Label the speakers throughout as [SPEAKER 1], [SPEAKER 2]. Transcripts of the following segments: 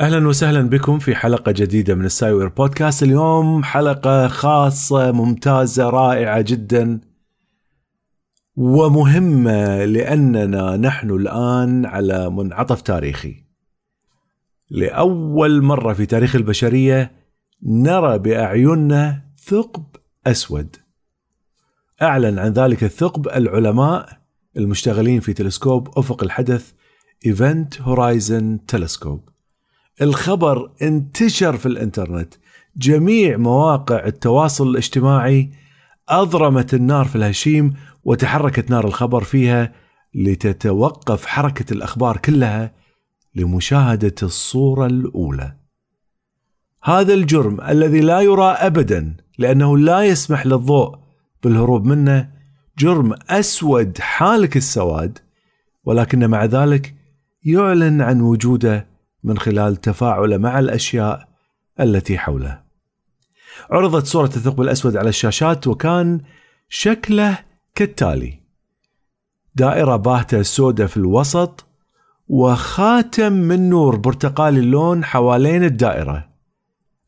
[SPEAKER 1] أهلا وسهلا بكم في حلقة جديدة من السايوير بودكاست. اليوم حلقة خاصة ممتازة رائعة جدا ومهمة لأننا نحن الآن على منعطف تاريخي. لأول مرة في تاريخ البشرية نرى بأعيننا ثقب أسود. أعلن عن ذلك الثقب العلماء المشتغلين في تلسكوب أفق الحدث Event Horizon Telescope الخبر انتشر في الانترنت جميع مواقع التواصل الاجتماعي أضرمت النار في الهشيم وتحركت نار الخبر فيها لتتوقف حركة الأخبار كلها لمشاهدة الصورة الأولى. هذا الجرم الذي لا يرى ابدا لأنه لا يسمح للضوء بالهروب منه جرم أسود حالك السواد ولكن مع ذلك يعلن عن وجوده من خلال تفاعله مع الأشياء التي حوله. عرضت صورة الثقب الأسود على الشاشات وكان شكله كالتالي: دائرة باهتة سوداء في الوسط وخاتم من نور برتقالي اللون حوالين الدائرة.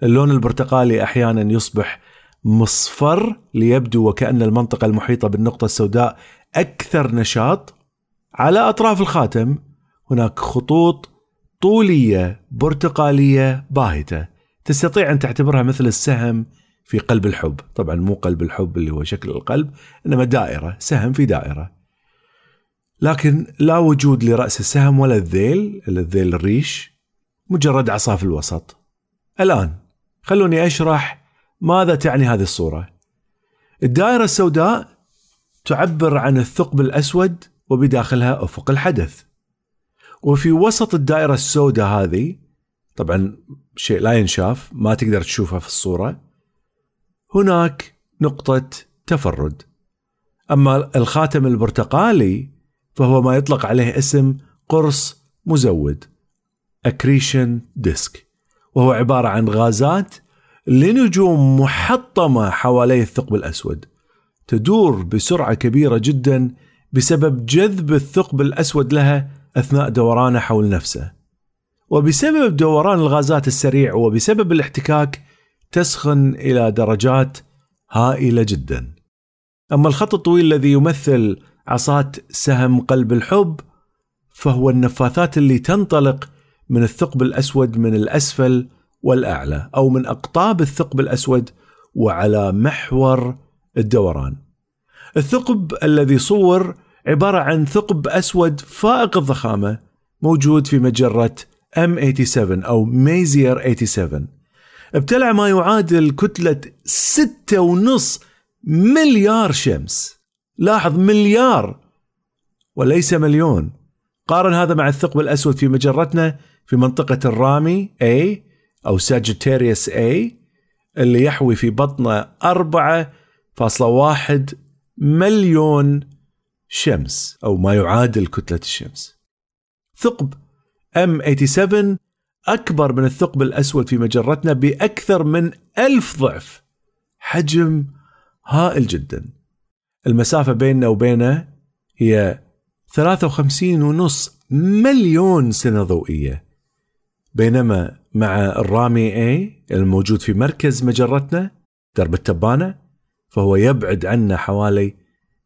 [SPEAKER 1] اللون البرتقالي أحيانا يصبح مصفر ليبدو وكأن المنطقة المحيطة بالنقطة السوداء أكثر نشاط. على أطراف الخاتم هناك خطوط طولية برتقالية باهتة. تستطيع أن تعتبرها مثل السهم في قلب الحب. طبعا مو قلب الحب اللي هو شكل القلب إنما دائرة سهم في دائرة. لكن لا وجود لرأس السهم ولا الذيل الذيل الريش مجرد عصا في الوسط. الآن خلوني أشرح ماذا تعني هذه الصورة. الدائرة السوداء تعبر عن الثقب الأسود وبداخلها أفق الحدث. وفي وسط الدائرة السوداء هذه طبعا شيء لا ينشاف ما تقدر تشوفها في الصورة هناك نقطة تفرد. أما الخاتم البرتقالي فهو ما يطلق عليه اسم قرص مزود accretion disk وهو عبارة عن غازات لنجوم محطمة حوالي الثقب الأسود. تدور بسرعة كبيرة جدا بسبب جذب الثقب الأسود لها أثناء دورانه حول نفسه. وبسبب دوران الغازات السريع وبسبب الاحتكاك تسخن إلى درجات هائلة جدا. أما الخط الطويل الذي يمثل عصات سهم قلب الحب فهو النفاثات اللي تنطلق من الثقب الأسود من الأسفل والأعلى أو من أقطاب الثقب الأسود وعلى محور الدوران. الثقب الذي صور عبارة عن ثقب أسود فائق الضخامة موجود في مجرة M87 أو ميزير 87 ابتلع ما يعادل كتلة ستة ونص مليار شمس. لاحظ مليار وليس مليون. قارن هذا مع الثقب الأسود في مجرتنا في منطقة الرامي A أو ساجيتاريوس A اللي يحوي في بطنه 4.1 مليون شمس أو ما يعادل كتلة الشمس. ثقب M87 أكبر من الثقب الأسود في مجرتنا بأكثر من ألف ضعف. حجم هائل جدا. المسافة بيننا وبينه هي 53 ونص مليون سنة ضوئية. بينما مع الرامي A الموجود في مركز مجرتنا درب التبانة فهو يبعد عنا حوالي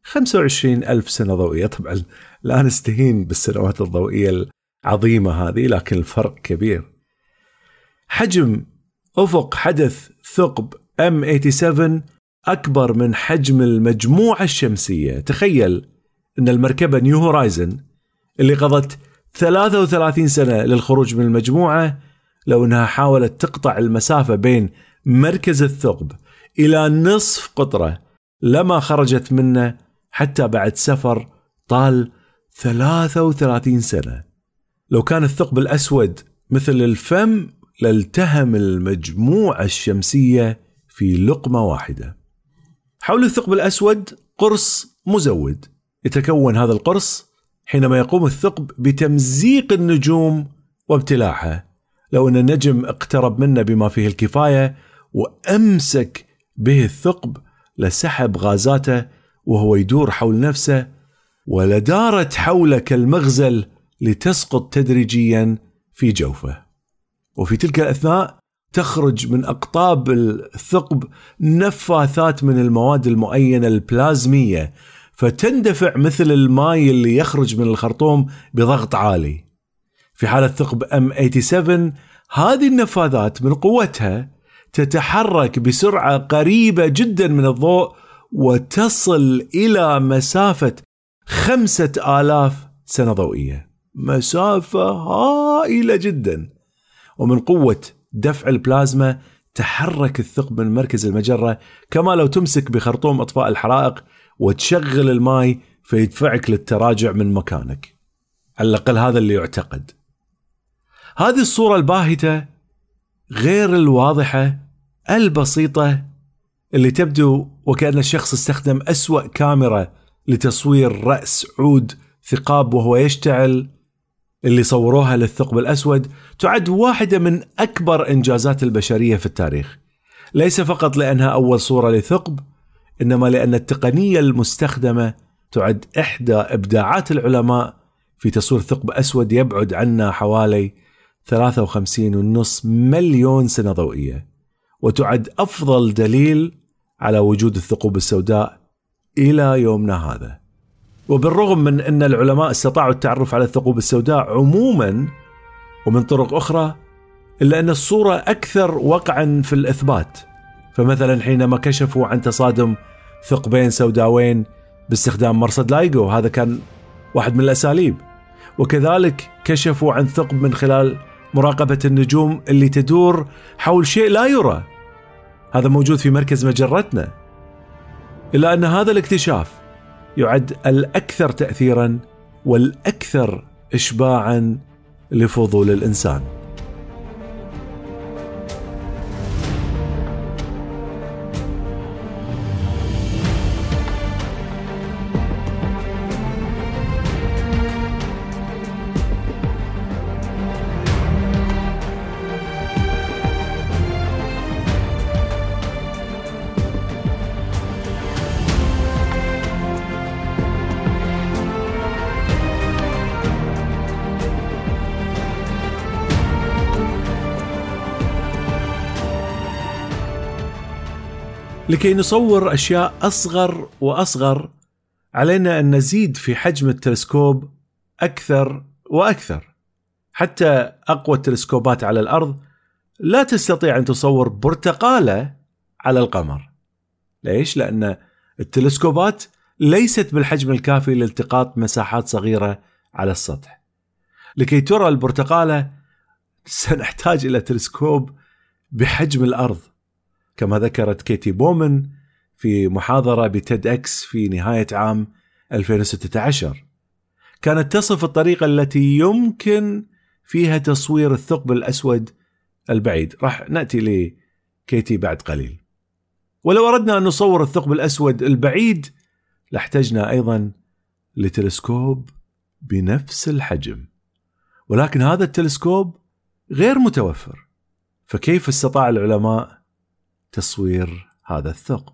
[SPEAKER 1] 25 ألف سنة ضوئية. طبعا لا نستهين بالسنوات الضوئية العظيمة هذه لكن الفرق كبير. حجم أفق حدث ثقب M87 أكبر من حجم المجموعة الشمسية. تخيل أن المركبة نيو هورايزن اللي قضت 33 سنة للخروج من المجموعة لو إنها حاولت تقطع المسافة بين مركز الثقب إلى نصف قطرة لما خرجت منه حتى بعد سفر طال 33 سنة. لو كان الثقب الأسود مثل الفم لالتهم المجموعة الشمسية في لقمة واحدة. حول الثقب الأسود قرص مزود يتكون هذا القرص حينما يقوم الثقب بتمزيق النجوم وابتلاعها لو أن النجم اقترب منه بما فيه الكفاية وأمسك به الثقب لسحب غازاته وهو يدور حول نفسه ولدارت حوله كالمغزل لتسقط تدريجيا في جوفه. وفي تلك الأثناء تخرج من أقطاب الثقب نفاثات من المواد المؤينه البلازمية فتندفع مثل الماء اللي يخرج من الخرطوم بضغط عالي. في حالة ثقب M87 هذه النفاذات من قوتها تتحرك بسرعة قريبة جدا من الضوء وتصل إلى مسافة خمسة آلاف سنة ضوئية. مسافة هائلة جدا. ومن قوة دفع البلازما تحرك الثقب من مركز المجرة كما لو تمسك بخرطوم إطفاء الحرائق وتشغل الماي فيدفعك للتراجع من مكانك. على الأقل هذا اللي يعتقد. هذه الصورة الباهتة غير الواضحة البسيطة اللي تبدو وكأن الشخص استخدم أسوأ كاميرا لتصوير رأس عود ثقاب وهو يشتعل اللي صوروها للثقب الأسود تعد واحدة من أكبر إنجازات البشرية في التاريخ. ليس فقط لأنها أول صورة لثقب إنما لأن التقنية المستخدمة تعد إحدى إبداعات العلماء في تصوير ثقب أسود يبعد عنا حوالي 53.5 مليون سنة ضوئية. وتعد أفضل دليل على وجود الثقوب السوداء إلى يومنا هذا. وبالرغم من أن العلماء استطاعوا التعرف على الثقوب السوداء عموما ومن طرق أخرى إلا أن الصورة أكثر وقعا في الإثبات. فمثلا حينما كشفوا عن تصادم ثقبين سوداوين باستخدام مرصد لايجو هذا كان واحد من الأساليب. وكذلك كشفوا عن ثقب من خلال مراقبة النجوم اللي تدور حول شيء لا يرى. هذا موجود في مركز مجرتنا. إلا أن هذا الاكتشاف يعد الأكثر تأثيرا والأكثر إشباعا لفضول الإنسان. لكي نصور أشياء أصغر وأصغر علينا أن نزيد في حجم التلسكوب أكثر وأكثر حتى أقوى التلسكوبات على الأرض لا تستطيع أن تصور برتقالة على القمر. ليش؟ لأن التلسكوبات ليست بالحجم الكافي لالتقاط مساحات صغيرة على السطح. لكي ترى البرتقالة سنحتاج إلى تلسكوب بحجم الأرض كما ذكرت كيتي بومن في محاضرة بتيد إكس في نهاية عام 2016 كانت تصف الطريقة التي يمكن فيها تصوير الثقب الأسود البعيد. راح نأتي لكيتي بعد قليل. ولو أردنا أن نصور الثقب الأسود البعيد لاحتجنا أيضا لتلسكوب بنفس الحجم. ولكن هذا التلسكوب غير متوفر. فكيف استطاع العلماء تصوير هذا الثقب.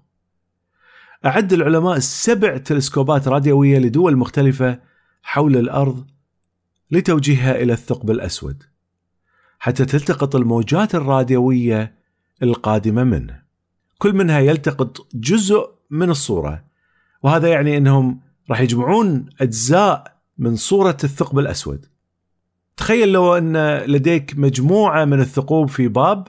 [SPEAKER 1] أعد العلماء سبع تلسكوبات راديوية لدول مختلفة حول الأرض لتوجيهها إلى الثقب الأسود حتى تلتقط الموجات الراديوية القادمة منه. كل منها يلتقط جزء من الصورة وهذا يعني أنهم راح يجمعون أجزاء من صورة الثقب الأسود. تخيل لو أن لديك مجموعة من الثقوب في باب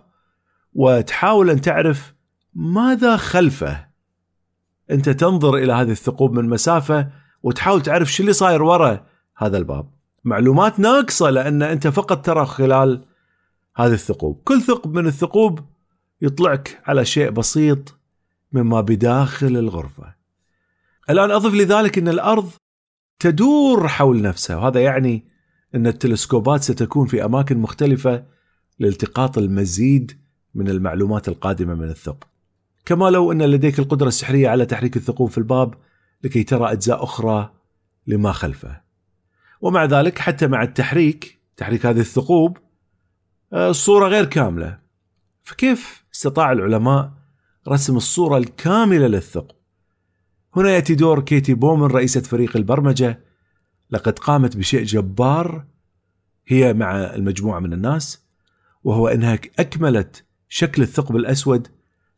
[SPEAKER 1] وتحاول أن تعرف ماذا خلفه. أنت تنظر إلى هذه الثقوب من مسافة وتحاول تعرف شو اللي صاير ورا هذا الباب. معلومات ناقصة لأن أنت فقط ترى خلال هذه الثقوب. كل ثقب من الثقوب يطلعك على شيء بسيط مما بداخل الغرفة. الآن أضف لذلك أن الأرض تدور حول نفسها وهذا يعني أن التلسكوبات ستكون في أماكن مختلفة لالتقاط المزيد من المعلومات القادمة من الثقب. كما لو أن لديك القدرة السحرية على تحريك الثقوب في الباب لكي ترى أجزاء أخرى لما خلفه. ومع ذلك حتى مع التحريك تحريك هذه الثقوب آه، الصورة غير كاملة. فكيف استطاع العلماء رسم الصورة الكاملة للثقب؟ هنا يأتي دور كيتي بومن رئيسة فريق البرمجة. لقد قامت بشيء جبار هي مع المجموعة من الناس وهو أنها أكملت شكل الثقب الأسود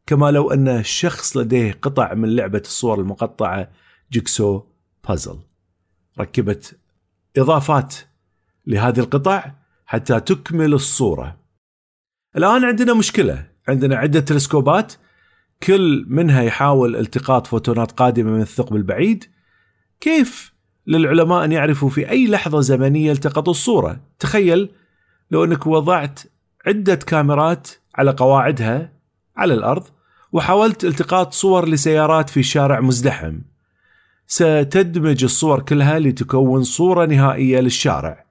[SPEAKER 1] كما لو أن الشخص لديه قطع من لعبة الصور المقطعة جيكسو بازل. ركبت إضافات لهذه القطع حتى تكمل الصورة. الآن عندنا مشكلة. عندنا عدة تلسكوبات كل منها يحاول التقاط فوتونات قادمة من الثقب البعيد. كيف للعلماء أن يعرفوا في أي لحظة زمنية التقطوا الصورة؟ تخيل لو أنك وضعت عدة كاميرات على قواعدها على الأرض وحاولت التقاط صور لسيارات في شارع مزدحم. ستدمج الصور كلها لتكون صورة نهائية للشارع.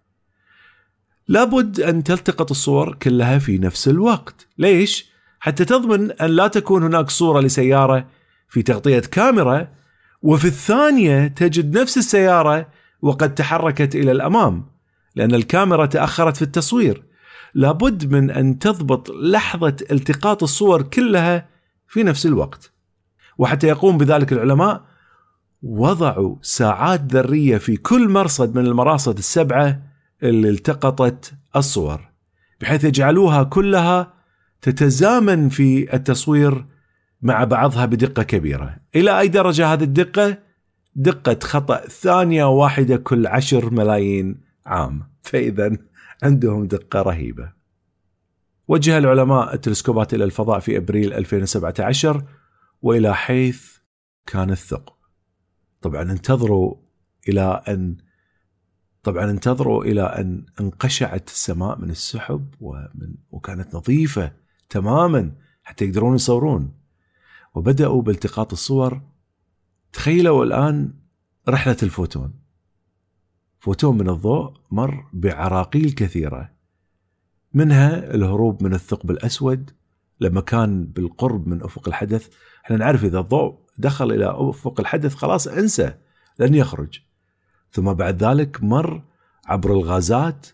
[SPEAKER 1] لابد أن تلتقط الصور كلها في نفس الوقت. ليش؟ حتى تضمن أن لا تكون هناك صورة لسيارة في تغطية كاميرا وفي الثانية تجد نفس السيارة وقد تحركت إلى الأمام لأن الكاميرا تأخرت في التصوير. لابد من أن تضبط لحظة التقاط الصور كلها في نفس الوقت. وحتى يقوم بذلك العلماء وضعوا ساعات ذرية في كل مرصد من المراصد السبعة اللي التقطت الصور بحيث يجعلوها كلها تتزامن في التصوير مع بعضها بدقة كبيرة. إلى أي درجة هذه الدقة؟ دقة خطأ ثانية واحدة كل عشر ملايين عام. فإذا. عندهم دقة رهيبة. وجه العلماء التلسكوبات إلى الفضاء في أبريل 2017 وإلى حيث كان الثقب. طبعا انتظروا إلى أن طبعا انتظروا إلى أن انقشعت السماء من السحب ومن وكانت نظيفة تماما حتى يقدرون يصورون. وبدأوا بالتقاط الصور. تخيلوا الآن رحلة الفوتون. فوتون من الضوء مر بعراقيل كثيرة. منها الهروب من الثقب الأسود لما كان بالقرب من أفق الحدث. إحنا نعرف إذا الضوء دخل إلى أفق الحدث خلاص انسى لن يخرج. ثم بعد ذلك مر عبر الغازات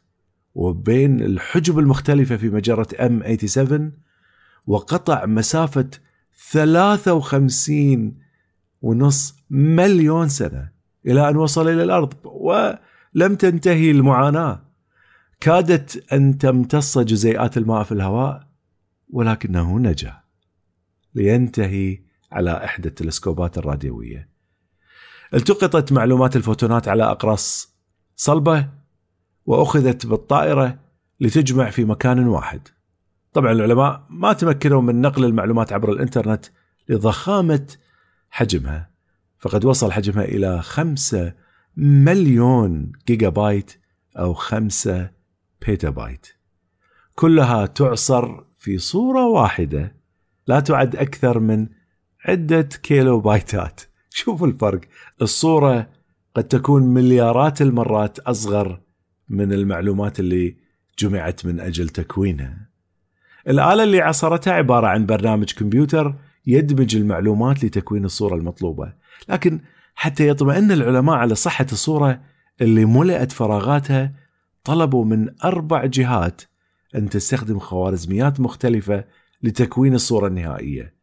[SPEAKER 1] وبين الحجب المختلفة في مجرة ام 87 وقطع مسافة 53 ونص مليون سنة إلى أن وصل إلى الأرض. ولم تنتهي المعاناة. كادت أن تمتص جزيئات الماء في الهواء ولكنه نجا. لينتهي على إحدى التلسكوبات الراديوية. التقطت معلومات الفوتونات على أقراص صلبة وأخذت بالطائرة لتجمع في مكان واحد. طبعا العلماء ما تمكنوا من نقل المعلومات عبر الإنترنت لضخامة حجمها فقد وصل حجمها إلى خمسة مليون جيجا بايت أو خمسة بيتا بايت كلها تعصر في صورة واحدة لا تعد أكثر من عدة كيلو بايتات شوفوا الفرق. الصورة قد تكون مليارات المرات أصغر من المعلومات اللي جمعت من أجل تكوينها. الآلة اللي عصرتها عبارة عن برنامج كمبيوتر يدمج المعلومات لتكوين الصورة المطلوبة. لكن حتى يطمئن العلماء على صحة الصورة اللي ملئت فراغاتها طلبوا من أربع جهات أن تستخدم خوارزميات مختلفة لتكوين الصورة النهائية.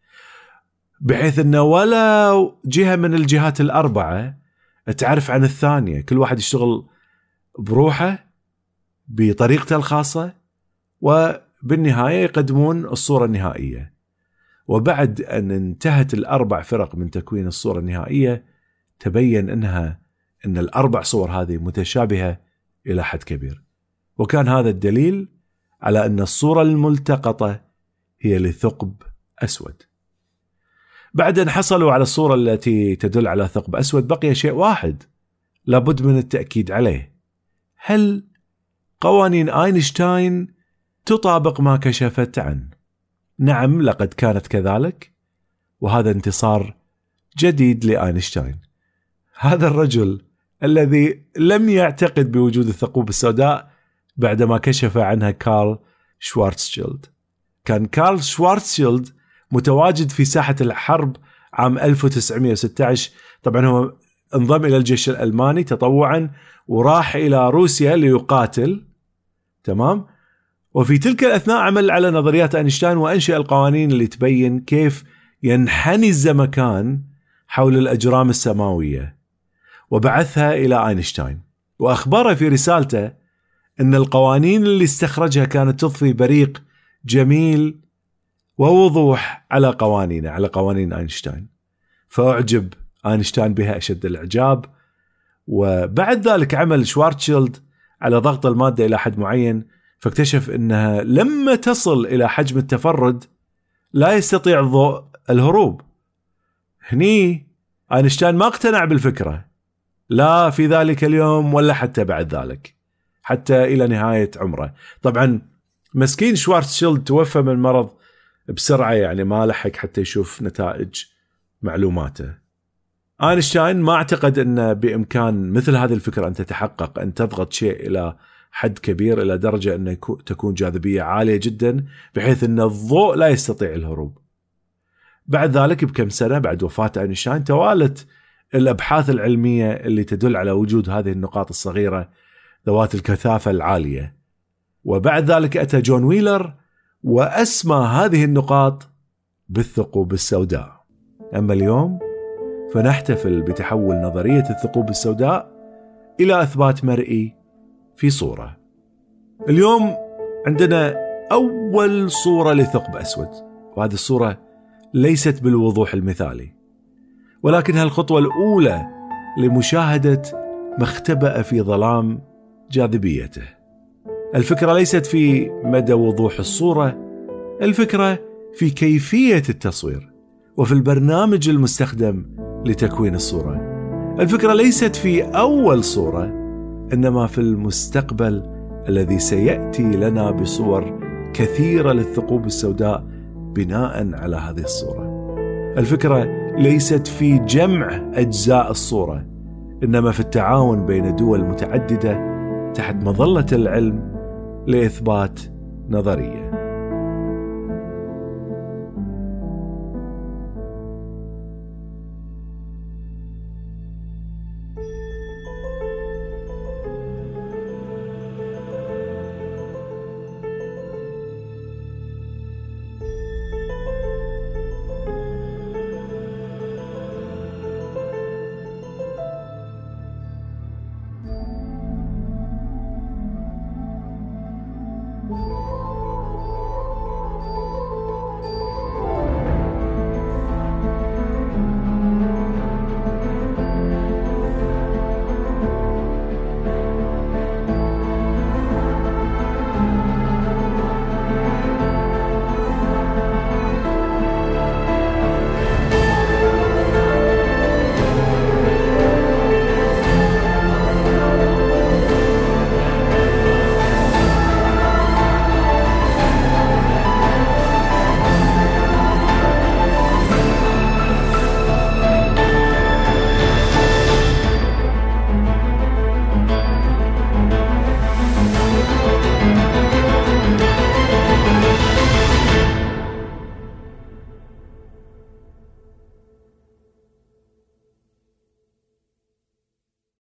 [SPEAKER 1] بحيث أن ولا جهة من الجهات الأربعة تعرف عن الثانية. كل واحد يشتغل بروحه بطريقته الخاصة وبالنهاية يقدمون الصورة النهائية. وبعد أن انتهت الأربع فرق من تكوين الصورة النهائية تبين أنها أن الأربع صور هذه متشابهة إلى حد كبير. وكان هذا الدليل على أن الصورة الملتقطة هي لثقب أسود. بعد أن حصلوا على الصورة التي تدل على ثقب أسود بقي شيء واحد لابد من التأكيد عليه. هل قوانين أينشتاين تطابق ما كشفت عنه؟ نعم لقد كانت كذلك وهذا انتصار جديد لآينشتاين. هذا الرجل الذي لم يعتقد بوجود الثقوب السوداء بعدما كشف عنها كارل شوارتشيلد كان كارل شوارتشيلد متواجد في ساحة الحرب عام 1916 طبعا هو انضم إلى الجيش الألماني تطوعا وراح إلى روسيا ليقاتل. تمام؟ وفي تلك الأثناء عمل على نظريات أينشتاين وأنشئ القوانين اللي تبين كيف ينحني الزمكان حول الأجرام السماوية. وبعثها إلى أينشتاين. وأخبره في رسالته أن القوانين اللي استخرجها كانت تضفي بريق جميل ووضوح على قوانينه على قوانين أينشتاين. فأعجب أينشتاين بها أشد الإعجاب. وبعد ذلك عمل شوارتشيلد على ضغط المادة إلى حد معين فاكتشف أنها لما تصل إلى حجم التفرد لا يستطيع الضوء الهروب. هني آينشتاين ما اقتنع بالفكرة. لا في ذلك اليوم ولا حتى بعد ذلك حتى إلى نهاية عمره طبعا مسكين شوارتشيلد توفى من المرض بسرعة يعني ما لحق حتى يشوف نتائج معلوماته آينشتاين ما أعتقد أن بإمكان مثل هذه الفكرة أن تتحقق أن تضغط شيء إلى حد كبير إلى درجة انه تكون جاذبية عالية جدا بحيث أن الضوء لا يستطيع الهروب. بعد ذلك بكم سنة بعد وفاة آينشتاين توالت الأبحاث العلمية اللي تدل على وجود هذه النقاط الصغيرة ذوات الكثافة العالية. وبعد ذلك أتى جون ويلر وأسمى هذه النقاط بالثقوب السوداء. أما اليوم فنحتفل بتحول نظرية الثقوب السوداء إلى أثبات مرئي في صورة. اليوم عندنا أول صورة لثقب أسود وهذه الصورة ليست بالوضوح المثالي ولكنها الخطوه الأولى لمشاهدة ما اختبأ في ظلام جاذبيته. الفكرة ليست في مدى وضوح الصورة، الفكرة في كيفية التصوير وفي البرنامج المستخدم لتكوين الصورة. الفكرة ليست في أول صورة إنما في المستقبل الذي سيأتي لنا بصور كثيرة للثقوب السوداء بناء على هذه الصورة. الفكرة ليست في جمع أجزاء الصورة إنما في التعاون بين دول متعددة تحت مظلة العلم لإثبات نظرية.